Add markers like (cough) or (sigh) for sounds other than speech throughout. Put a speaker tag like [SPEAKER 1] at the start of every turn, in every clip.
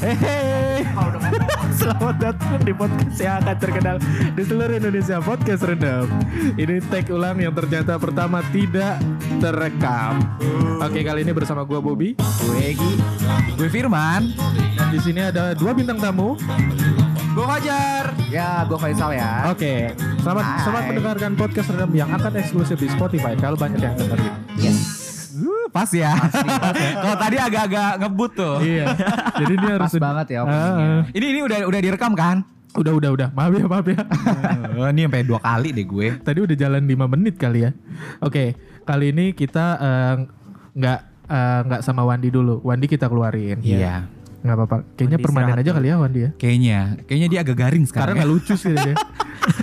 [SPEAKER 1] Hehehe. (laughs) Selamat datang di podcast yang akan terkenal di seluruh Indonesia Podcast Rendam. Ini tag ulang yang ternyata pertama tidak terekam. Oke kali ini bersama gue Bobby.
[SPEAKER 2] Gue Egi. Gue Firman.
[SPEAKER 1] Dan di sini ada dua bintang tamu.
[SPEAKER 2] Gue Fajar. Ya, gue Faisal ya.
[SPEAKER 1] Oke, selamat
[SPEAKER 2] Hai.
[SPEAKER 1] selamat mendengarkan podcast Rendam yang akan eksklusif di Spotify. Kalau banyak yang dengerin.
[SPEAKER 2] Yes.
[SPEAKER 3] Uh, pas ya. (laughs) Kalau tadi agak-agak ngebut tuh.
[SPEAKER 1] iya. Jadi dia harus
[SPEAKER 2] Pas banget ya
[SPEAKER 1] ah.
[SPEAKER 3] Ini ini udah udah direkam kan?
[SPEAKER 1] Udah udah udah. Maaf ya maaf ya.
[SPEAKER 3] Oh, ini sampai dua kali deh gue.
[SPEAKER 1] Tadi udah jalan 5 menit kali ya. Oke, kali ini kita eh, nggak eh, nggak sama Wandi dulu. Wandi kita keluarin.
[SPEAKER 3] Iya.
[SPEAKER 1] Nggak apa-apa. Kayaknya
[SPEAKER 4] Wandi
[SPEAKER 1] permanen aja kali ya Wandi ya.
[SPEAKER 3] Kayaknya, kayaknya dia agak garing
[SPEAKER 1] Karena
[SPEAKER 3] sekarang.
[SPEAKER 1] nggak lucu sih dia. (laughs)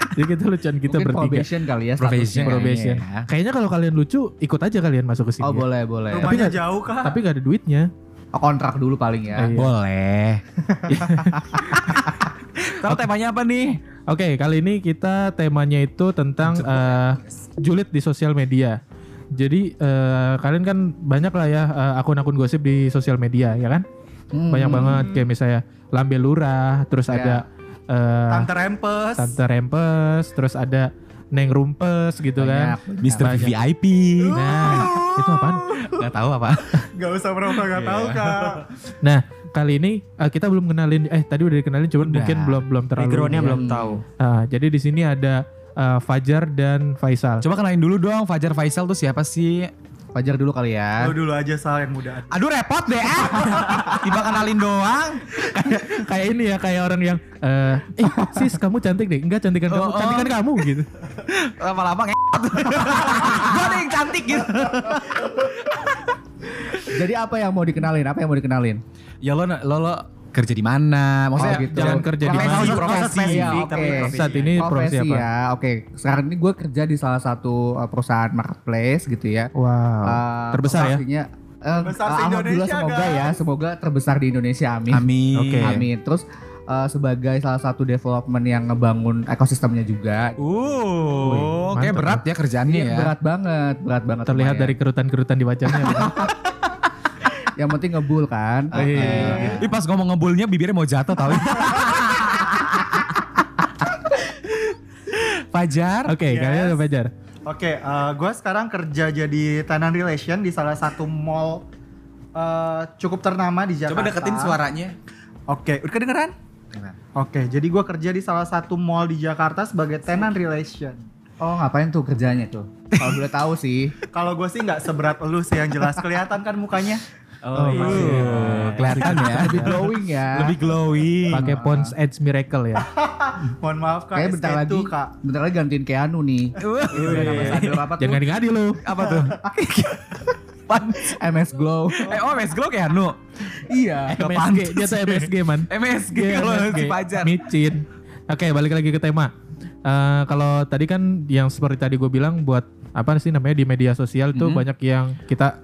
[SPEAKER 1] Jadi kita lucuan kita
[SPEAKER 2] Mungkin
[SPEAKER 1] bertiga.
[SPEAKER 2] probation kali ya
[SPEAKER 3] Probation.
[SPEAKER 1] Probation.
[SPEAKER 3] ya.
[SPEAKER 1] Kayaknya kalau kalian lucu, ikut aja kalian masuk ke sini.
[SPEAKER 2] Oh
[SPEAKER 1] ya.
[SPEAKER 2] boleh boleh.
[SPEAKER 1] Tapi
[SPEAKER 4] Rumahnya
[SPEAKER 1] nggak-
[SPEAKER 4] jauh kah?
[SPEAKER 1] Tapi nggak ada duitnya.
[SPEAKER 2] Oh, kontrak dulu paling ya.
[SPEAKER 1] Iya.
[SPEAKER 3] Boleh. (laughs) Kalau temanya apa nih?
[SPEAKER 1] Oke, kali ini kita temanya itu tentang eh, julid di sosial media. Jadi eh, kalian kan banyak lah ya eh, akun-akun gosip di sosial media, ya kan?
[SPEAKER 2] Hmm.
[SPEAKER 1] Banyak banget kayak misalnya Lambe Lurah, terus
[SPEAKER 2] Ya.
[SPEAKER 1] ada eh,
[SPEAKER 4] Tante Rempes.
[SPEAKER 1] Tante Rempes, terus ada Neng Rumpes gitu kan.
[SPEAKER 2] Banyak,
[SPEAKER 3] Mister
[SPEAKER 1] Banyak.
[SPEAKER 3] VIP.
[SPEAKER 1] Nah, itu apaan?
[SPEAKER 3] Gak tahu apa.
[SPEAKER 4] Gak usah merokok gak tahu kak.
[SPEAKER 1] Nah, kali ini eh, kita belum kenalin eh tadi udah dikenalin cuman
[SPEAKER 3] Udah.
[SPEAKER 1] mungkin belum belum terlalu
[SPEAKER 4] Backgroundnya
[SPEAKER 1] ya.
[SPEAKER 4] belum tahu.
[SPEAKER 1] Ah, jadi di sini ada eh, Fajar dan Faisal.
[SPEAKER 3] Coba kenalin dulu dong Fajar Faisal tuh siapa sih?
[SPEAKER 2] Fajar dulu kali ya.
[SPEAKER 4] Lu dulu aja Sal yang muda.
[SPEAKER 3] Aduh repot deh. ah. Tiba kenalin doang.
[SPEAKER 1] kayak (laughs) kayak ini ya kayak orang yang eh sis kamu cantik deh enggak cantikan kamu
[SPEAKER 3] Oh, oh.
[SPEAKER 1] cantikan kamu gitu (laughs)
[SPEAKER 3] Lama-lama ngeot. (laughs) Gue ada yang cantik gitu.
[SPEAKER 2] Jadi apa yang mau dikenalin? Apa yang mau dikenalin?
[SPEAKER 3] Ya lo lo, lo kerja di mana? Maksudnya
[SPEAKER 2] Oh, gitu.
[SPEAKER 1] jangan kerja di mana
[SPEAKER 3] profesi.
[SPEAKER 2] oke.
[SPEAKER 4] profesi.
[SPEAKER 1] saat ini profesi apa
[SPEAKER 2] ya. Oke, sekarang ini gue kerja di salah satu uh, perusahaan marketplace gitu ya.
[SPEAKER 1] wow
[SPEAKER 2] Uh,
[SPEAKER 1] terbesar ya
[SPEAKER 2] uh,
[SPEAKER 4] Terbesar se
[SPEAKER 2] alhamdulillah
[SPEAKER 4] Indonesia,
[SPEAKER 2] semoga
[SPEAKER 4] guys.
[SPEAKER 2] ya, semoga terbesar di Indonesia. Amin.
[SPEAKER 3] Amin.
[SPEAKER 1] Oke.
[SPEAKER 2] Amin. Terus uh, sebagai salah satu development yang ngebangun ekosistemnya juga.
[SPEAKER 3] Uh, kayak
[SPEAKER 1] mantap
[SPEAKER 3] berat ya kerjaannya
[SPEAKER 2] Iya,
[SPEAKER 3] ya.
[SPEAKER 2] berat banget, berat banget.
[SPEAKER 1] terlihat dari kerutan-kerutan di wajahnya (laughs)
[SPEAKER 2] yang penting ngebul kan.
[SPEAKER 1] Oh, iya.
[SPEAKER 3] Ih pas ngomong ngebulnya bibirnya mau jatuh tau. (laughs) Fajar.
[SPEAKER 1] oke
[SPEAKER 4] Yes.
[SPEAKER 1] kalian ada Fajar
[SPEAKER 4] Oke, gue sekarang kerja jadi tenant relation di salah satu mall eh, cukup ternama di Jakarta.
[SPEAKER 3] Coba deketin suaranya.
[SPEAKER 4] Oke, udah kedengeran? Oke, jadi gue kerja di salah satu mall di Jakarta sebagai tenant relation.
[SPEAKER 2] Oh, ngapain tuh kerjanya tuh? Kalau boleh tahu sih. (laughs)
[SPEAKER 4] Kalau gue sih nggak seberat lu sih yang jelas kelihatan kan mukanya.
[SPEAKER 1] Oh,
[SPEAKER 3] Uh,
[SPEAKER 1] iya.
[SPEAKER 3] kelihatan ya. (laughs)
[SPEAKER 2] Lebih glowing ya.
[SPEAKER 3] Lebih glowing.
[SPEAKER 1] pakai Pond's Edge Miracle ya (laughs)
[SPEAKER 4] Mohon maaf kak,
[SPEAKER 2] Kayak bentar
[SPEAKER 4] SK2,
[SPEAKER 2] lagi,
[SPEAKER 4] kak.
[SPEAKER 2] bentar lagi gantiin Keanu nih. (laughs) Apa tuh?
[SPEAKER 1] jangan ngadi-ngadi lu
[SPEAKER 3] Apa tuh?
[SPEAKER 2] MS Glow.
[SPEAKER 3] eh, oh, MS Glow kayak Anu.
[SPEAKER 2] iya.
[SPEAKER 1] MSG dia tuh MSG man
[SPEAKER 3] MSG
[SPEAKER 1] Iya,
[SPEAKER 3] kalau si Fajar.
[SPEAKER 1] micin oke balik lagi ke tema Eh, kalau tadi kan yang seperti tadi gue bilang buat apa sih namanya di media sosial tuh
[SPEAKER 2] Mhm.
[SPEAKER 1] banyak yang kita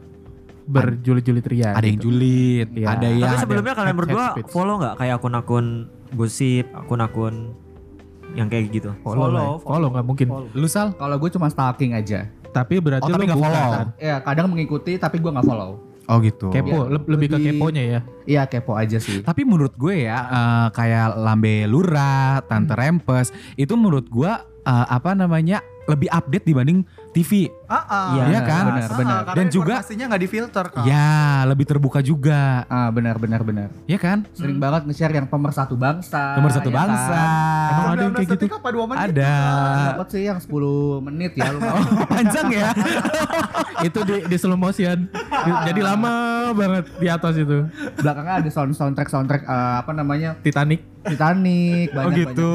[SPEAKER 1] berjulit-julit ria
[SPEAKER 3] Ada yang
[SPEAKER 1] gitu.
[SPEAKER 3] julid,
[SPEAKER 1] Iya.
[SPEAKER 3] ada yang
[SPEAKER 4] Tapi sebelumnya kalian berdua follow nggak kayak akun-akun gosip, akun-akun yang kayak gitu?
[SPEAKER 1] follow lah ya. follow nggak mungkin
[SPEAKER 3] lu sal.
[SPEAKER 2] Kalau gue cuma stalking aja.
[SPEAKER 1] tapi berarti
[SPEAKER 3] Oh, tapi
[SPEAKER 1] lu
[SPEAKER 3] nggak
[SPEAKER 1] bukan.
[SPEAKER 3] follow.
[SPEAKER 2] Ya kadang mengikuti tapi gue nggak follow.
[SPEAKER 3] Oh gitu.
[SPEAKER 1] kepo
[SPEAKER 2] Iya,
[SPEAKER 1] le- lebih ke
[SPEAKER 2] lebih-
[SPEAKER 1] keponya ya
[SPEAKER 2] Iya kepo aja sih.
[SPEAKER 3] Tapi menurut gue ya eh, kayak Lambe Lurah, Tante Rempes itu menurut gue eh, apa namanya lebih update dibanding TV.
[SPEAKER 4] Ah, ah.
[SPEAKER 3] Iya
[SPEAKER 2] benar,
[SPEAKER 3] kan?
[SPEAKER 2] Benar,
[SPEAKER 4] Ah,
[SPEAKER 2] benar.
[SPEAKER 4] karena
[SPEAKER 3] Dan juga-
[SPEAKER 4] informasinya nggak difilter kak.
[SPEAKER 3] Ya lebih terbuka juga,
[SPEAKER 2] Ah, benar, benar, benar.
[SPEAKER 3] ya kan?
[SPEAKER 2] Sering banget nge-share yang pemersatu bangsa.
[SPEAKER 3] Nomor satu
[SPEAKER 2] ya
[SPEAKER 3] bangsa.
[SPEAKER 2] kan?
[SPEAKER 1] Emang ada yang kayak
[SPEAKER 4] 19
[SPEAKER 1] gitu?
[SPEAKER 4] detik apa dua menit?
[SPEAKER 3] Ada.
[SPEAKER 2] Dapat sih yang 10 menit ya lumayan. (laughs)
[SPEAKER 3] Panjang ya. (laughs)
[SPEAKER 1] itu di, di slow motion Di- jadi lama banget di atas itu
[SPEAKER 2] Belakangnya ada sound soundtrack soundtrack eh, apa namanya
[SPEAKER 1] Titanic
[SPEAKER 2] Titanic
[SPEAKER 3] oh
[SPEAKER 2] banyak
[SPEAKER 3] gitu.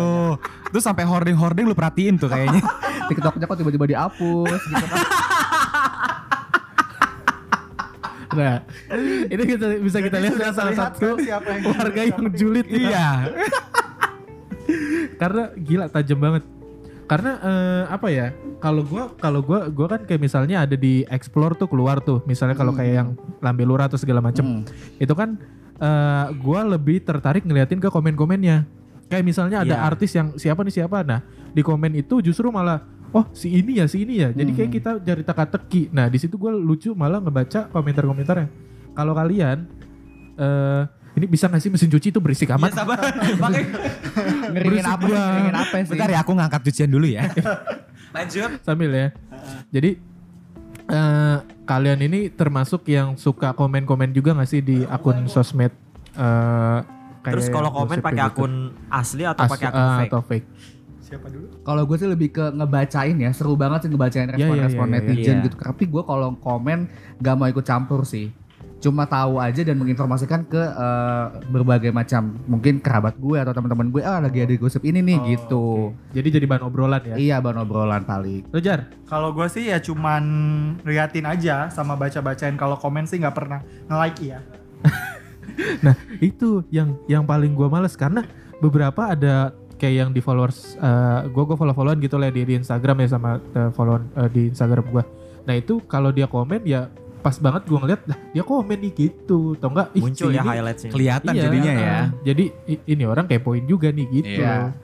[SPEAKER 3] Terus sampai hording-hording lu perhatiin tuh kayaknya.
[SPEAKER 2] banyak. (laughs) TikToknya kok tiba-tiba dihapus gitu kan.
[SPEAKER 1] Nah ini kita bisa kita lihat salah satu
[SPEAKER 4] kan siapa yang
[SPEAKER 1] warga yang julid ya.
[SPEAKER 3] iya. (laughs)
[SPEAKER 1] karena gila tajam banget karena eh, apa ya kalau gua kalau gua gua kan kayak misalnya ada di explore tuh keluar tuh misalnya kalau kayak yang lambe lurah atau segala macem
[SPEAKER 2] Hmm.
[SPEAKER 1] itu kan eh, gua lebih tertarik ngeliatin ke komen-komennya kayak misalnya ada
[SPEAKER 4] Iya.
[SPEAKER 1] artis yang siapa nih siapa nah di komen itu justru malah oh si ini ya si ini ya jadi kayak
[SPEAKER 2] Hmm.
[SPEAKER 1] kita cari teka-teki nah di situ gue lucu malah ngebaca komentar-komentarnya kalau kalian eh ini bisa gak sih mesin cuci itu berisik amat?
[SPEAKER 3] Iya sabar. Makanya (laughs)
[SPEAKER 2] Ngeringin apa sih?
[SPEAKER 1] gua.
[SPEAKER 2] Ngeringin apa sih?
[SPEAKER 3] bentar ya aku ngangkat cucian dulu ya. (laughs) Lanjut.
[SPEAKER 1] Sambil ya. Jadi eh, kalian ini termasuk yang suka komen-komen juga gak sih di akun sosmed? eh, kayak
[SPEAKER 5] Terus kalau komen pakai
[SPEAKER 1] gitu?
[SPEAKER 5] akun asli atau pakai akun
[SPEAKER 1] eh,
[SPEAKER 5] fake?
[SPEAKER 1] atau fake?
[SPEAKER 4] Siapa dulu?
[SPEAKER 2] Kalau gue sih lebih ke ngebacain ya, seru banget sih ngebacain
[SPEAKER 1] Iya,
[SPEAKER 2] respon-respon
[SPEAKER 1] iya, iya, iya.
[SPEAKER 2] netizen
[SPEAKER 5] Iya.
[SPEAKER 2] gitu. Tapi gue kalau komen gak mau ikut campur sih. Cuma tahu aja dan menginformasikan ke eh, berbagai macam mungkin kerabat gue atau teman-teman gue, ah lagi ada gosip ini nih
[SPEAKER 4] Oh,
[SPEAKER 2] gitu.
[SPEAKER 1] Jadi jadi bahan obrolan ya.
[SPEAKER 2] Iya, bahan obrolan paling.
[SPEAKER 1] Lo Jar?
[SPEAKER 4] Kalau gue sih ya cuman liatin aja sama baca-bacain. Kalau komen sih nggak pernah nge-like ya. (laughs)
[SPEAKER 1] Nah itu yang yang paling gua males karena beberapa ada kayak yang di followers eh gua gua follow followan gitu lah di, di Instagram ya sama eh, followan eh, di Instagram gua. Nah itu kalau dia komen ya pas banget gua ngeliat lah dia komen nih gitu, atau enggak ih,
[SPEAKER 5] Muncul ya highlightsnya.
[SPEAKER 3] Kelihatan
[SPEAKER 1] Iya,
[SPEAKER 3] jadinya ya.
[SPEAKER 1] eh, Jadi i- ini orang kepoin juga nih gitu.
[SPEAKER 2] Iya.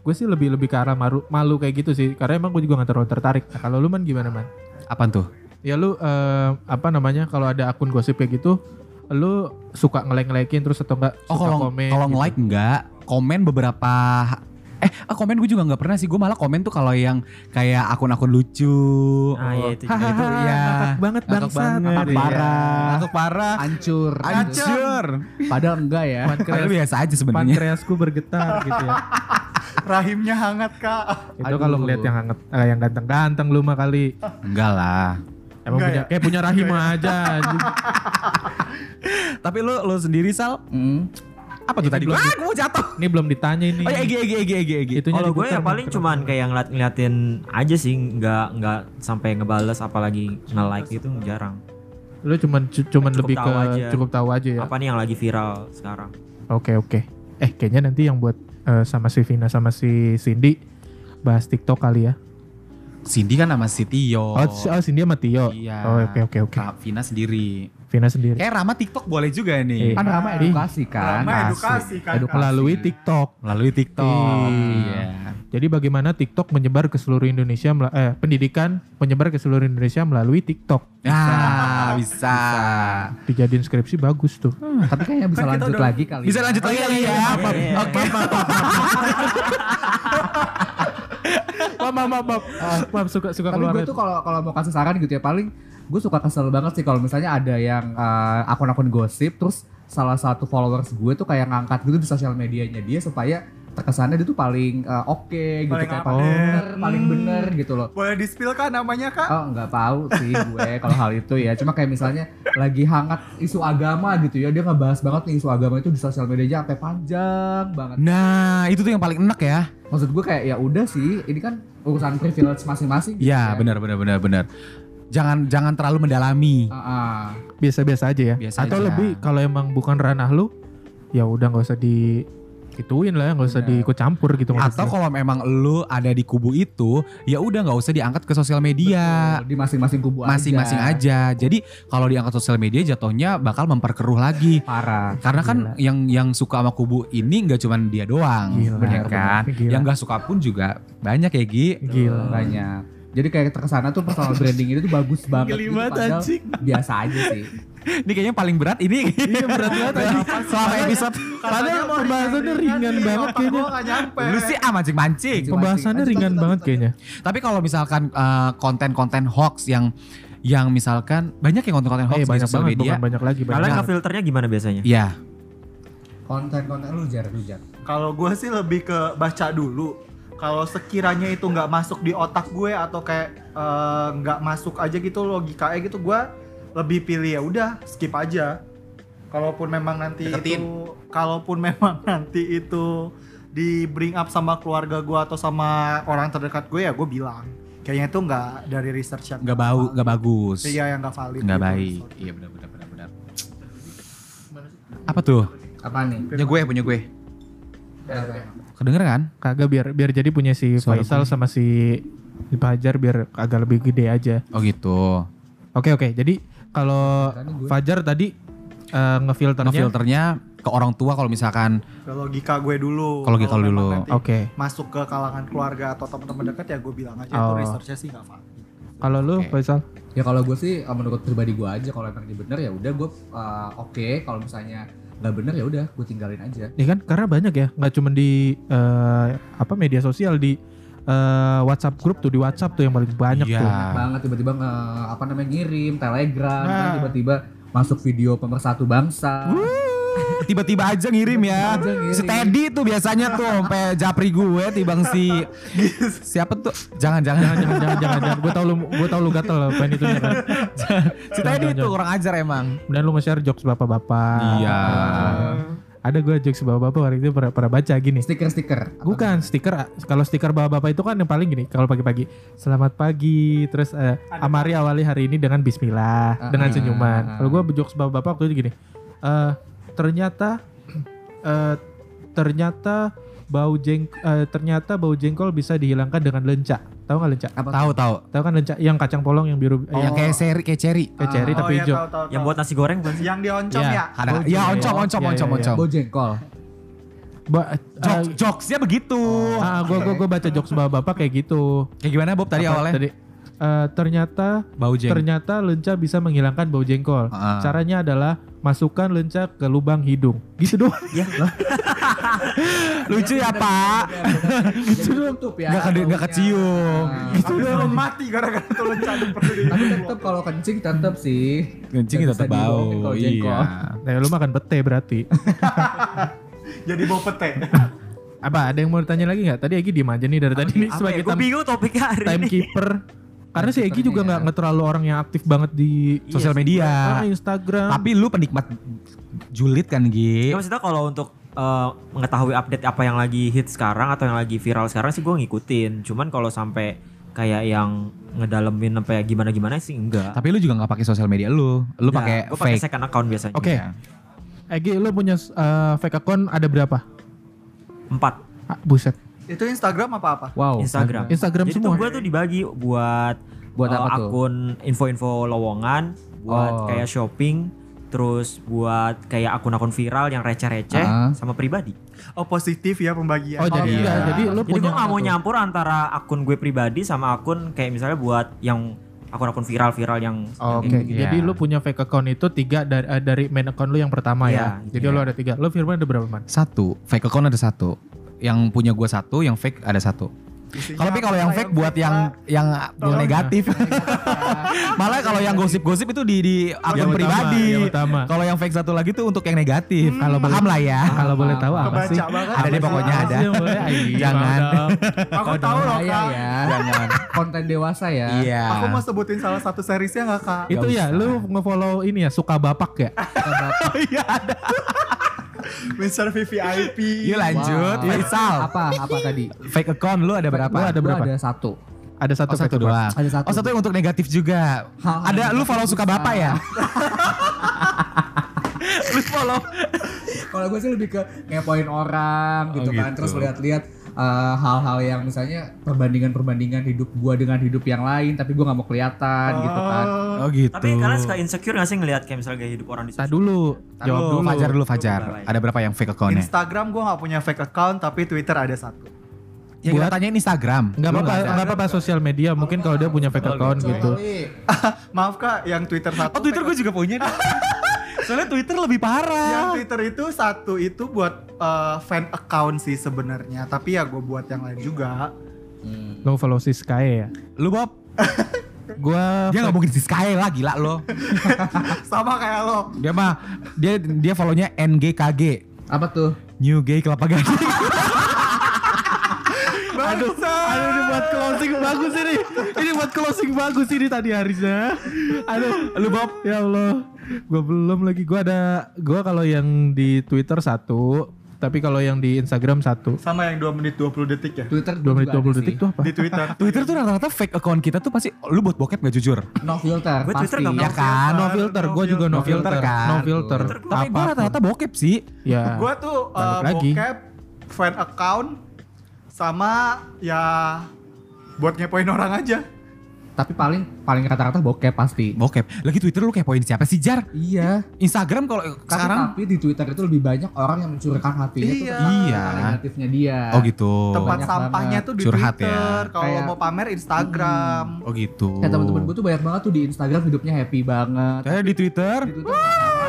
[SPEAKER 1] Gue sih lebih lebih ke arah malu, malu kayak gitu sih karena emang gue juga gak terlalu tertarik. Nah, kalau lu man gimana man?
[SPEAKER 3] Apaan tuh?
[SPEAKER 1] Ya lu eh, apa namanya kalau ada akun gosip kayak gitu, lu suka ngelek-ngelekin terus atau enggak
[SPEAKER 3] Oh
[SPEAKER 1] suka
[SPEAKER 3] kalau
[SPEAKER 1] komen?
[SPEAKER 3] kalau
[SPEAKER 1] gitu?
[SPEAKER 3] nge-like enggak, komen beberapa eh ah, komen gue juga nggak pernah sih. Gue malah komen tuh kalau yang kayak akun-akun lucu.
[SPEAKER 5] Nah, ya itu
[SPEAKER 1] Hahaha,
[SPEAKER 5] juga.
[SPEAKER 3] itu iya.
[SPEAKER 1] ngakak banget
[SPEAKER 3] Ngakak
[SPEAKER 1] bangsat.
[SPEAKER 3] banget,
[SPEAKER 1] Ngakak
[SPEAKER 3] iya.
[SPEAKER 1] parah.
[SPEAKER 3] Ngakak parah.
[SPEAKER 2] Hancur.
[SPEAKER 3] Hancur.
[SPEAKER 2] Padahal enggak ya.
[SPEAKER 3] Padahal biasa aja sebenarnya.
[SPEAKER 1] pankreasku bergetar gitu ya. (laughs)
[SPEAKER 4] Rahimnya hangat kak.
[SPEAKER 1] Itu kalau ngeliat yang hangat, eh, yang ganteng-ganteng lu mah kali.
[SPEAKER 3] Enggak lah.
[SPEAKER 1] Emang
[SPEAKER 4] Enggak
[SPEAKER 1] punya,
[SPEAKER 4] ya?
[SPEAKER 1] kayak punya rahim aja. anjing. (laughs)
[SPEAKER 3] Tapi lu lu sendiri Sal,
[SPEAKER 2] Mm.
[SPEAKER 3] Apa tuh tadi?
[SPEAKER 1] belum
[SPEAKER 3] Ah, gue mau jatuh.
[SPEAKER 1] Ini belum ditanya ini.
[SPEAKER 3] Oh ya, Egi, Egi, Egi, Egi, Egi.
[SPEAKER 1] Itunya
[SPEAKER 5] Kalau gue ya paling cuman kayak ngeliat ngeliatin aja sih, nggak nggak sampai ngebales apalagi nge-like gitu jarang.
[SPEAKER 1] Lu cuman cu- cuman
[SPEAKER 5] Cukup
[SPEAKER 1] lebih ke
[SPEAKER 5] tahu aja.
[SPEAKER 1] cukup tahu aja ya.
[SPEAKER 5] Apa nih yang lagi viral sekarang?
[SPEAKER 1] Oke oke. Eh kayaknya nanti yang buat eh, sama si Vina sama si Cindy bahas TikTok kali ya.
[SPEAKER 3] Cindy kan sama si Tio.
[SPEAKER 1] Oh, oh Cindy sama Tio.
[SPEAKER 3] Iya.
[SPEAKER 1] Oh oke oke oke.
[SPEAKER 3] Kak Vina sendiri.
[SPEAKER 1] Vina sendiri.
[SPEAKER 3] Kayak Rama TikTok boleh juga nih.
[SPEAKER 1] Iya.
[SPEAKER 2] Kan ramah
[SPEAKER 1] Ih.
[SPEAKER 2] edukasi kan.
[SPEAKER 3] Asli.
[SPEAKER 4] edukasi kan.
[SPEAKER 2] Edukasi.
[SPEAKER 1] Melalui TikTok.
[SPEAKER 3] Melalui TikTok.
[SPEAKER 1] Iya.
[SPEAKER 3] Iya.
[SPEAKER 1] Jadi bagaimana TikTok menyebar ke seluruh Indonesia eh pendidikan menyebar ke seluruh Indonesia melalui TikTok.
[SPEAKER 3] Ah, bisa.
[SPEAKER 1] Dijadiin skripsi bagus tuh.
[SPEAKER 2] Tapi kayaknya bisa
[SPEAKER 4] Kan
[SPEAKER 2] lanjut
[SPEAKER 4] udah-
[SPEAKER 2] lagi kali.
[SPEAKER 3] Bisa
[SPEAKER 2] ya.
[SPEAKER 3] lanjut lagi kali ya.
[SPEAKER 5] Oke. (laughs)
[SPEAKER 1] Maaf maaf maaf. Maaf, maaf suka suka
[SPEAKER 2] Tapi
[SPEAKER 1] keluar.
[SPEAKER 2] gue tuh kalau kalau mau kasih saran gitu ya paling gue suka kesel banget sih kalau misalnya ada yang eh, akun-akun gosip terus salah satu followers gue tuh kayak ngangkat gitu di sosial medianya dia supaya terkesannya dia tuh paling eh, oke gitu
[SPEAKER 4] Paling
[SPEAKER 2] kayak
[SPEAKER 4] update.
[SPEAKER 2] paling bener, paling
[SPEAKER 4] Hmm.
[SPEAKER 2] bener gitu loh.
[SPEAKER 4] Boleh di spill kan namanya kak?
[SPEAKER 2] Oh nggak tahu sih gue kalau hal itu ya. Cuma kayak misalnya lagi hangat isu agama gitu ya dia ngebahas banget nih isu agama itu di sosial medianya sampai panjang banget.
[SPEAKER 3] Nah, itu tuh yang paling enak ya.
[SPEAKER 2] Maksud gue kayak ya udah sih ini kan urusan privilege masing-masing. gitu
[SPEAKER 3] Iya, benar benar benar benar. Jangan jangan terlalu mendalami.
[SPEAKER 2] Ah, ah.
[SPEAKER 1] biasa-biasa aja ya.
[SPEAKER 3] Biasa
[SPEAKER 1] Atau
[SPEAKER 3] aja.
[SPEAKER 1] lebih kalau emang bukan ranah lu, ya udah nggak usah di ituin lah, nggak usah diikut campur gitu.
[SPEAKER 3] Atau
[SPEAKER 1] maksudnya.
[SPEAKER 3] kalau memang lu ada di kubu itu, ya udah nggak usah diangkat ke sosial media.
[SPEAKER 2] Betul, di masing-masing kubu aja.
[SPEAKER 3] Masing-masing aja. Jadi kalau diangkat sosial media jatuhnya bakal memperkeruh lagi.
[SPEAKER 2] Parah.
[SPEAKER 3] Karena kan
[SPEAKER 1] Gila.
[SPEAKER 3] yang yang suka sama kubu ini nggak cuma dia doang,
[SPEAKER 1] Gila,
[SPEAKER 3] bener
[SPEAKER 2] bener,
[SPEAKER 3] kan?
[SPEAKER 1] Gila.
[SPEAKER 3] Yang nggak suka pun juga banyak ya Gi.
[SPEAKER 1] Gila.
[SPEAKER 2] banyak. Jadi kayak terkesana tuh personal branding itu tuh bagus banget.
[SPEAKER 1] Geli
[SPEAKER 2] gitu,
[SPEAKER 1] anjing.
[SPEAKER 2] Biasa aja sih.
[SPEAKER 3] Ini kayaknya paling berat ini. Iya berat banget Selama episode.
[SPEAKER 1] Padahal pembahasannya ringan banget kayaknya.
[SPEAKER 3] Lu sih ah mancing-mancing.
[SPEAKER 1] Pembahasannya ringan banget kayaknya.
[SPEAKER 3] Tapi kalau misalkan eh, konten-konten hoax yang yang misalkan banyak yang konten-konten hoax
[SPEAKER 1] Eh,
[SPEAKER 3] di
[SPEAKER 1] banyak
[SPEAKER 3] sosial
[SPEAKER 1] banget,
[SPEAKER 3] media.
[SPEAKER 1] bukan banyak lagi. Banyak
[SPEAKER 5] Kalian
[SPEAKER 1] banget.
[SPEAKER 5] ngefilternya gimana biasanya?
[SPEAKER 3] Iya.
[SPEAKER 2] Konten-konten lu jar, lu jar.
[SPEAKER 4] Kalau gue sih lebih ke baca dulu. Kalau sekiranya itu nggak masuk di otak gue atau kayak eh, nggak masuk aja gitu logikanya gitu, gue lebih pilih ya udah skip aja. Kalaupun memang nanti
[SPEAKER 3] Deketin.
[SPEAKER 4] itu, kalaupun (laughs) memang nanti itu di bring up sama keluarga gue atau sama orang terdekat gue ya gue bilang. Kayaknya itu nggak dari research yang
[SPEAKER 3] Nggak bau, nggak bagus.
[SPEAKER 4] Iya yang nggak valid.
[SPEAKER 3] Nggak
[SPEAKER 4] gitu.
[SPEAKER 3] baik. Iya benar benar benar benar. Apa tuh?
[SPEAKER 2] Apa nih?
[SPEAKER 3] Punya gue, punya gue.
[SPEAKER 2] Apa?
[SPEAKER 3] Kedenger kan?
[SPEAKER 1] Kagak biar biar jadi punya si
[SPEAKER 3] Suara
[SPEAKER 1] Faisal sama si Fajar biar agak lebih gede aja.
[SPEAKER 3] Oh gitu.
[SPEAKER 1] Oke oke. Jadi kalau Fajar tadi eh, ngefilternya.
[SPEAKER 3] Ngefilternya ke orang tua kalau misalkan
[SPEAKER 4] Ke logika gue dulu.
[SPEAKER 3] Logika
[SPEAKER 4] Kalau memang
[SPEAKER 3] dulu.
[SPEAKER 1] Oke.
[SPEAKER 4] Masuk ke kalangan keluarga atau teman-teman dekat ya gue bilang aja itu
[SPEAKER 1] Oh.
[SPEAKER 4] researchnya sih nggak valid.
[SPEAKER 1] Kalau lu
[SPEAKER 3] Oke.
[SPEAKER 1] Faisal?
[SPEAKER 2] Ya kalau gue sih eh, menurut pribadi gue aja kalau emang bener ya udah gue eh, oke kalau misalnya nggak bener ya udah gue tinggalin aja.
[SPEAKER 1] Ya kan karena banyak ya, nggak cuma di eh, apa media sosial di eh, WhatsApp grup tuh di WhatsApp tuh yang paling banyak
[SPEAKER 3] Iya.
[SPEAKER 1] tuh.
[SPEAKER 2] Banyak banget tiba-tiba nge, apa namanya ngirim telegram,
[SPEAKER 1] Nah.
[SPEAKER 2] kan tiba-tiba masuk video pemersatu bangsa.
[SPEAKER 3] Tiba-tiba aja ngirim ya. Si Teddy tuh biasanya tuh sampai japri gue tibang si siapa tuh? Jangan jangan
[SPEAKER 1] Jangan jangan jangan jangan, jangan. gue tau lu gue tau lu gatel pengen itu kan. (laughs)
[SPEAKER 3] si Teddy tuh kurang ajar emang.
[SPEAKER 1] Dan lu nge-share jokes bapak-bapak.
[SPEAKER 3] Iya.
[SPEAKER 1] Ada gue jokes bapak-bapak waktu itu pernah, pernah baca gini.
[SPEAKER 2] Stiker-stiker.
[SPEAKER 1] Bukan stiker, kalau stiker bapak-bapak itu kan yang paling gini, kalau pagi-pagi, selamat pagi, terus eh, Amari awali hari ini dengan Bismillah,
[SPEAKER 2] Ah.
[SPEAKER 1] dengan senyuman.
[SPEAKER 2] Ah.
[SPEAKER 1] Kalau gue jokes bapak-bapak waktu itu gini, eh ternyata, eh, ternyata bau jeng, eh, ternyata bau jengkol bisa dihilangkan dengan lenca. Tahu nggak lenca?
[SPEAKER 2] Apa
[SPEAKER 3] Tahu tahu.
[SPEAKER 1] Tahu kan lenca? Yang kacang polong yang biru,
[SPEAKER 3] Yang kayak seri kayak cherry.
[SPEAKER 1] kayak cherry tapi
[SPEAKER 4] iya,
[SPEAKER 1] hijau.
[SPEAKER 4] tahu, tahu,
[SPEAKER 5] Yang buat nasi goreng bukan sih?
[SPEAKER 4] yang dioncom
[SPEAKER 1] Iya.
[SPEAKER 4] ya.
[SPEAKER 3] Ada,
[SPEAKER 1] Oh,
[SPEAKER 3] ya
[SPEAKER 1] iya,
[SPEAKER 3] oncom
[SPEAKER 1] iya.
[SPEAKER 3] oncom
[SPEAKER 1] Iya,
[SPEAKER 3] oncom
[SPEAKER 1] iya,
[SPEAKER 3] oncom.
[SPEAKER 2] Bau jengkol.
[SPEAKER 1] Ba- eh,
[SPEAKER 3] Jokes, jokesnya begitu.
[SPEAKER 1] ah, gue gue baca jokes bapak-bapak kayak gitu.
[SPEAKER 3] Kayak gimana Bob tadi
[SPEAKER 1] Apa,
[SPEAKER 3] awalnya?
[SPEAKER 1] Tadi, eh, ternyata
[SPEAKER 3] Bau jeng.
[SPEAKER 1] Ternyata lenca bisa menghilangkan bau jengkol.
[SPEAKER 3] Ah.
[SPEAKER 1] Caranya adalah masukkan lenca ke lubang hidung. Gitu doang. (laughs)
[SPEAKER 5] Ya,
[SPEAKER 3] Lucu ya Pak.
[SPEAKER 2] Gitu tutup ya.
[SPEAKER 3] Nggak kede- nggak
[SPEAKER 2] baunya.
[SPEAKER 3] kecium.
[SPEAKER 2] Nah.
[SPEAKER 4] Tapi belum mati gara-gara tuh lenca perlu di.
[SPEAKER 2] Tapi tetep kalau kencing tetep sih.
[SPEAKER 3] Kencing tetap bau.
[SPEAKER 2] kalau
[SPEAKER 3] Iya.
[SPEAKER 1] Nah, lu makan pete berarti. (laughs)
[SPEAKER 4] Jadi bau pete. (laughs)
[SPEAKER 1] Apa? Ada yang mau ditanya lagi nggak? Tadi Egi diem aja nih dari tadi nih
[SPEAKER 5] ya?
[SPEAKER 1] sebagai time,
[SPEAKER 5] bingung topiknya hari ini.
[SPEAKER 1] timekeeper. Karena si Egi juga nggak nggak terlalu orang yang aktif banget di
[SPEAKER 3] Sosial
[SPEAKER 1] Ah,
[SPEAKER 3] media.
[SPEAKER 1] Instagram.
[SPEAKER 3] Tapi lu penikmat julid kan Gi?
[SPEAKER 5] Ya, maksudnya kalau untuk eh, mengetahui update apa yang lagi hit sekarang atau yang lagi viral sekarang sih gue ngikutin. Cuman kalau sampai kayak yang ngedalemin sampai gimana gimana sih enggak.
[SPEAKER 3] Tapi lu juga nggak pakai sosial media lu. Lu
[SPEAKER 5] Nah,
[SPEAKER 3] pakai fake.
[SPEAKER 5] second account biasanya.
[SPEAKER 1] Oke. Egi, lu punya eh, fake account ada berapa?
[SPEAKER 5] Empat
[SPEAKER 1] Ah, buset.
[SPEAKER 4] Itu Instagram apa-apa?
[SPEAKER 2] Wow.
[SPEAKER 5] Instagram.
[SPEAKER 1] Instagram
[SPEAKER 5] Jadi
[SPEAKER 1] semua.
[SPEAKER 5] tuh gue tuh dibagi buat
[SPEAKER 2] Buat
[SPEAKER 5] eh,
[SPEAKER 2] apa tuh?
[SPEAKER 5] akun info-info lowongan, buat
[SPEAKER 2] Oh.
[SPEAKER 5] kayak shopping, terus buat kayak akun-akun viral yang receh-receh
[SPEAKER 2] Ah.
[SPEAKER 5] sama pribadi.
[SPEAKER 4] Oh positif ya pembagian.
[SPEAKER 1] Oh, jadi
[SPEAKER 2] iya.
[SPEAKER 1] enggak, jadi lu
[SPEAKER 5] Jadi
[SPEAKER 1] punya
[SPEAKER 5] gue nggak mau
[SPEAKER 2] tuh?
[SPEAKER 5] nyampur antara akun gue pribadi sama akun kayak misalnya buat yang akun-akun viral-viral yang
[SPEAKER 1] Oke,
[SPEAKER 5] yang
[SPEAKER 3] Iya.
[SPEAKER 1] jadi lu punya fake account itu tiga dari, dari main account lu yang pertama ya.
[SPEAKER 5] Iya,
[SPEAKER 1] Jadi
[SPEAKER 5] iya.
[SPEAKER 1] lu ada tiga. Lu Firman ada berapa man?
[SPEAKER 3] Satu, fake account ada satu. Yang punya gua satu, yang fake ada satu. Kalau tapi kalau yang fake buat yang yang
[SPEAKER 1] Tolong.
[SPEAKER 3] negatif. (laughs) Malah kalau yang gosip-gosip itu di di akun pribadi. Kalau yang fake satu lagi tuh untuk yang negatif.
[SPEAKER 1] Kalau boleh-
[SPEAKER 3] paham lah ya.
[SPEAKER 1] Kalau boleh tahu apa
[SPEAKER 4] Kebaca
[SPEAKER 1] sih?
[SPEAKER 3] Ada deh pokoknya ada. Jangan.
[SPEAKER 4] Aku tahu loh
[SPEAKER 2] Bahaya
[SPEAKER 4] kak.
[SPEAKER 2] ya.
[SPEAKER 3] Jangan.
[SPEAKER 2] Konten dewasa ya.
[SPEAKER 3] Iya.
[SPEAKER 4] Aku mau sebutin salah satu seriesnya nggak kak?
[SPEAKER 1] Itu ya, lu nge-follow ini ya, suka bapak ya?
[SPEAKER 2] Bapak. (laughs)
[SPEAKER 3] Iya ada.
[SPEAKER 4] Mr. VVIP.
[SPEAKER 3] Yuk lanjut.
[SPEAKER 2] Wow.
[SPEAKER 3] Faisal.
[SPEAKER 2] Apa? Apa tadi?
[SPEAKER 3] Fake account lu ada berapa?
[SPEAKER 1] Lu ada
[SPEAKER 2] Gua
[SPEAKER 1] berapa?
[SPEAKER 2] ada satu.
[SPEAKER 1] Ada satu
[SPEAKER 3] Oh satu doang.
[SPEAKER 2] Ada satu.
[SPEAKER 3] Oh satu yang untuk negatif juga.
[SPEAKER 2] Hal-hal
[SPEAKER 3] ada lu follow suka bapak ya? (laughs) lu follow.
[SPEAKER 2] Kalau gue sih lebih ke ngepoin orang gitu
[SPEAKER 3] Oh,
[SPEAKER 2] kan,
[SPEAKER 3] gitu.
[SPEAKER 2] terus lihat-lihat eh, hal-hal yang misalnya perbandingan-perbandingan hidup gua dengan hidup yang lain, tapi gua nggak mau kelihatan gitu kan.
[SPEAKER 3] Oh gitu.
[SPEAKER 5] Tapi kalian suka insecure gak sih ngelihat kayak misalnya gaya hidup orang di sosial?
[SPEAKER 1] dulu, jawab dulu.
[SPEAKER 3] Fajar dulu Fajar.
[SPEAKER 5] Dulu,
[SPEAKER 3] Ada berapa yang fake accountnya?
[SPEAKER 4] Instagram gue nggak punya fake account tapi Twitter ada satu.
[SPEAKER 3] Yang kita tanyain Instagram.
[SPEAKER 1] Enggak apa-apa, enggak apa-apa sosial media. Mungkin kalau dia punya fake account gitu. (laughs)
[SPEAKER 4] Maaf kak, yang Twitter satu.
[SPEAKER 3] Oh Twitter gue juga punya. (laughs) Soalnya Twitter lebih
[SPEAKER 4] Yang
[SPEAKER 3] parah.
[SPEAKER 4] Twitter itu satu itu buat eh, fan account sih sebenarnya, tapi ya gue buat yang lain juga.
[SPEAKER 1] Lu follow si Sky ya?
[SPEAKER 3] Lu Bob, (laughs)
[SPEAKER 1] Gua
[SPEAKER 3] dia nggak mungkin di Sky lah gila lo. (laughs)
[SPEAKER 4] Sama kayak lo.
[SPEAKER 3] Dia mah dia dia follownya NGKG.
[SPEAKER 2] Apa tuh?
[SPEAKER 3] New Gay Kelapa Gading. (laughs)
[SPEAKER 1] Aduh, aduh ini buat closing bagus ini. Ini buat closing bagus ini tadi Harisnya. Aduh, lu Bob, ya Allah. Gua belum lagi. Gua ada gua kalau yang di Twitter satu, tapi kalau yang di Instagram satu.
[SPEAKER 4] Sama yang 2 menit 20 detik ya.
[SPEAKER 2] Twitter
[SPEAKER 1] 2 menit
[SPEAKER 2] juga
[SPEAKER 1] 20
[SPEAKER 2] ada
[SPEAKER 1] detik
[SPEAKER 2] sih.
[SPEAKER 1] tuh apa?
[SPEAKER 4] Di Twitter.
[SPEAKER 3] Twitter tuh rata-rata fake account kita tuh pasti lu buat bokep gak jujur?
[SPEAKER 2] No filter,
[SPEAKER 5] Gue
[SPEAKER 2] pasti.
[SPEAKER 5] Twitter nggak
[SPEAKER 3] Ya kan,
[SPEAKER 1] No
[SPEAKER 4] filter, no
[SPEAKER 1] gua juga no
[SPEAKER 3] No filter
[SPEAKER 1] filter
[SPEAKER 3] kan.
[SPEAKER 1] No filter.
[SPEAKER 3] Tapi gue rata-rata bokep sih.
[SPEAKER 1] Ya.
[SPEAKER 4] Gue tuh
[SPEAKER 1] lagi.
[SPEAKER 4] bokep, fan account, sama ya buat ngepoin orang aja.
[SPEAKER 2] Tapi paling paling rata-rata bokep pasti.
[SPEAKER 3] Bokep. Lagi Twitter lu kayak poin siapa sih Jar?
[SPEAKER 2] Iya.
[SPEAKER 3] Instagram kalau sekarang
[SPEAKER 2] tapi di Twitter itu lebih banyak orang yang mencurahkan hatinya tuh
[SPEAKER 4] Iya.
[SPEAKER 2] tentang
[SPEAKER 3] Iya.
[SPEAKER 2] negatifnya dia.
[SPEAKER 3] Oh gitu.
[SPEAKER 4] Tempat
[SPEAKER 2] Banyak
[SPEAKER 4] sampahnya
[SPEAKER 2] banget.
[SPEAKER 4] tuh di
[SPEAKER 3] Curhat
[SPEAKER 4] Twitter.
[SPEAKER 3] ya.
[SPEAKER 4] Kalau mau pamer Instagram.
[SPEAKER 3] Oh gitu.
[SPEAKER 2] Kayak teman-teman gue tuh banyak banget tuh di Instagram hidupnya happy banget.
[SPEAKER 3] Kayak di Twitter.
[SPEAKER 2] Di Twitter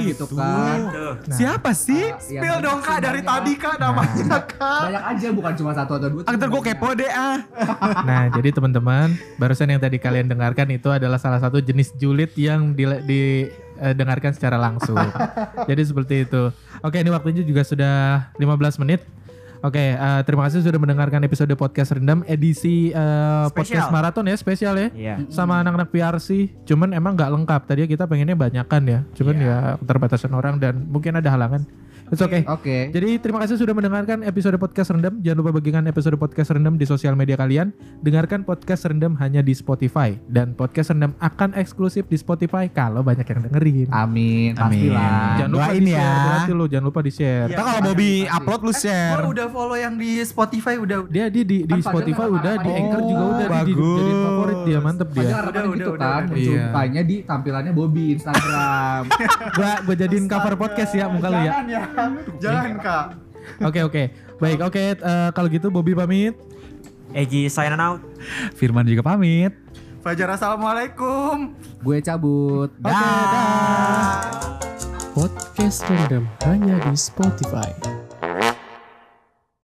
[SPEAKER 3] Oh
[SPEAKER 2] gitu kan.
[SPEAKER 5] Tuh.
[SPEAKER 3] Siapa sih?
[SPEAKER 2] Ya,
[SPEAKER 4] Spill dong kak dari tadi kak namanya kak.
[SPEAKER 2] Banyak aja bukan cuma satu atau dua.
[SPEAKER 3] Ntar gue kepo deh ah. (laughs)
[SPEAKER 1] Nah, jadi teman-teman, barusan yang tadi kalian dengarkan itu adalah salah satu jenis julid yang didengarkan di, eh, dengarkan secara langsung. (laughs) jadi seperti itu. Oke, ini waktunya juga sudah 15 menit. Oke, eh, terima kasih sudah mendengarkan episode podcast rendam edisi eh, podcast maraton ya, spesial ya.
[SPEAKER 5] Iya.
[SPEAKER 1] Sama anak-anak PRC. Cuman emang nggak lengkap. Tadi kita pengennya banyakan ya. Cuman ya keterbatasan orang dan mungkin ada halangan. It's okay.
[SPEAKER 2] Oke.
[SPEAKER 1] Jadi terima kasih sudah mendengarkan episode podcast rendam. Jangan lupa bagikan episode podcast rendam di sosial media kalian. Dengarkan podcast rendam hanya di Spotify dan podcast rendam akan eksklusif di Spotify kalau banyak yang dengerin.
[SPEAKER 2] Amin, pastilah.
[SPEAKER 1] Jangan lupa
[SPEAKER 3] Doain
[SPEAKER 1] di share,
[SPEAKER 3] ya.
[SPEAKER 1] berarti lo jangan lupa di share.
[SPEAKER 4] Iya.
[SPEAKER 3] Ntar kalau Bobby upload lu
[SPEAKER 4] Gue
[SPEAKER 3] share.
[SPEAKER 4] udah follow yang di Spotify udah.
[SPEAKER 1] Dia di di, di
[SPEAKER 2] Kan
[SPEAKER 1] Spotify
[SPEAKER 2] kan
[SPEAKER 1] udah, di
[SPEAKER 2] harapannya
[SPEAKER 1] Anchor juga
[SPEAKER 3] Oh,
[SPEAKER 1] udah di, di,
[SPEAKER 3] bagus.
[SPEAKER 1] jadiin favorit dia mantep dia.
[SPEAKER 4] Udah,
[SPEAKER 2] gitu
[SPEAKER 4] udah,
[SPEAKER 2] kan,
[SPEAKER 4] udah,
[SPEAKER 2] muncul
[SPEAKER 3] Iya.
[SPEAKER 2] mukanya di tampilannya Bobby Instagram. (laughs)
[SPEAKER 1] gua gua jadiin cover podcast ya muka lu ya. (laughs)
[SPEAKER 4] Jangan. Jangan kak.
[SPEAKER 1] Oke oke. Baik oke eh, kalau gitu Bobby pamit.
[SPEAKER 5] Egi sign out.
[SPEAKER 3] Firman juga pamit.
[SPEAKER 4] Fajar assalamualaikum.
[SPEAKER 2] Gue cabut.
[SPEAKER 1] Oke, dah.
[SPEAKER 6] Podcast Random hanya di Spotify.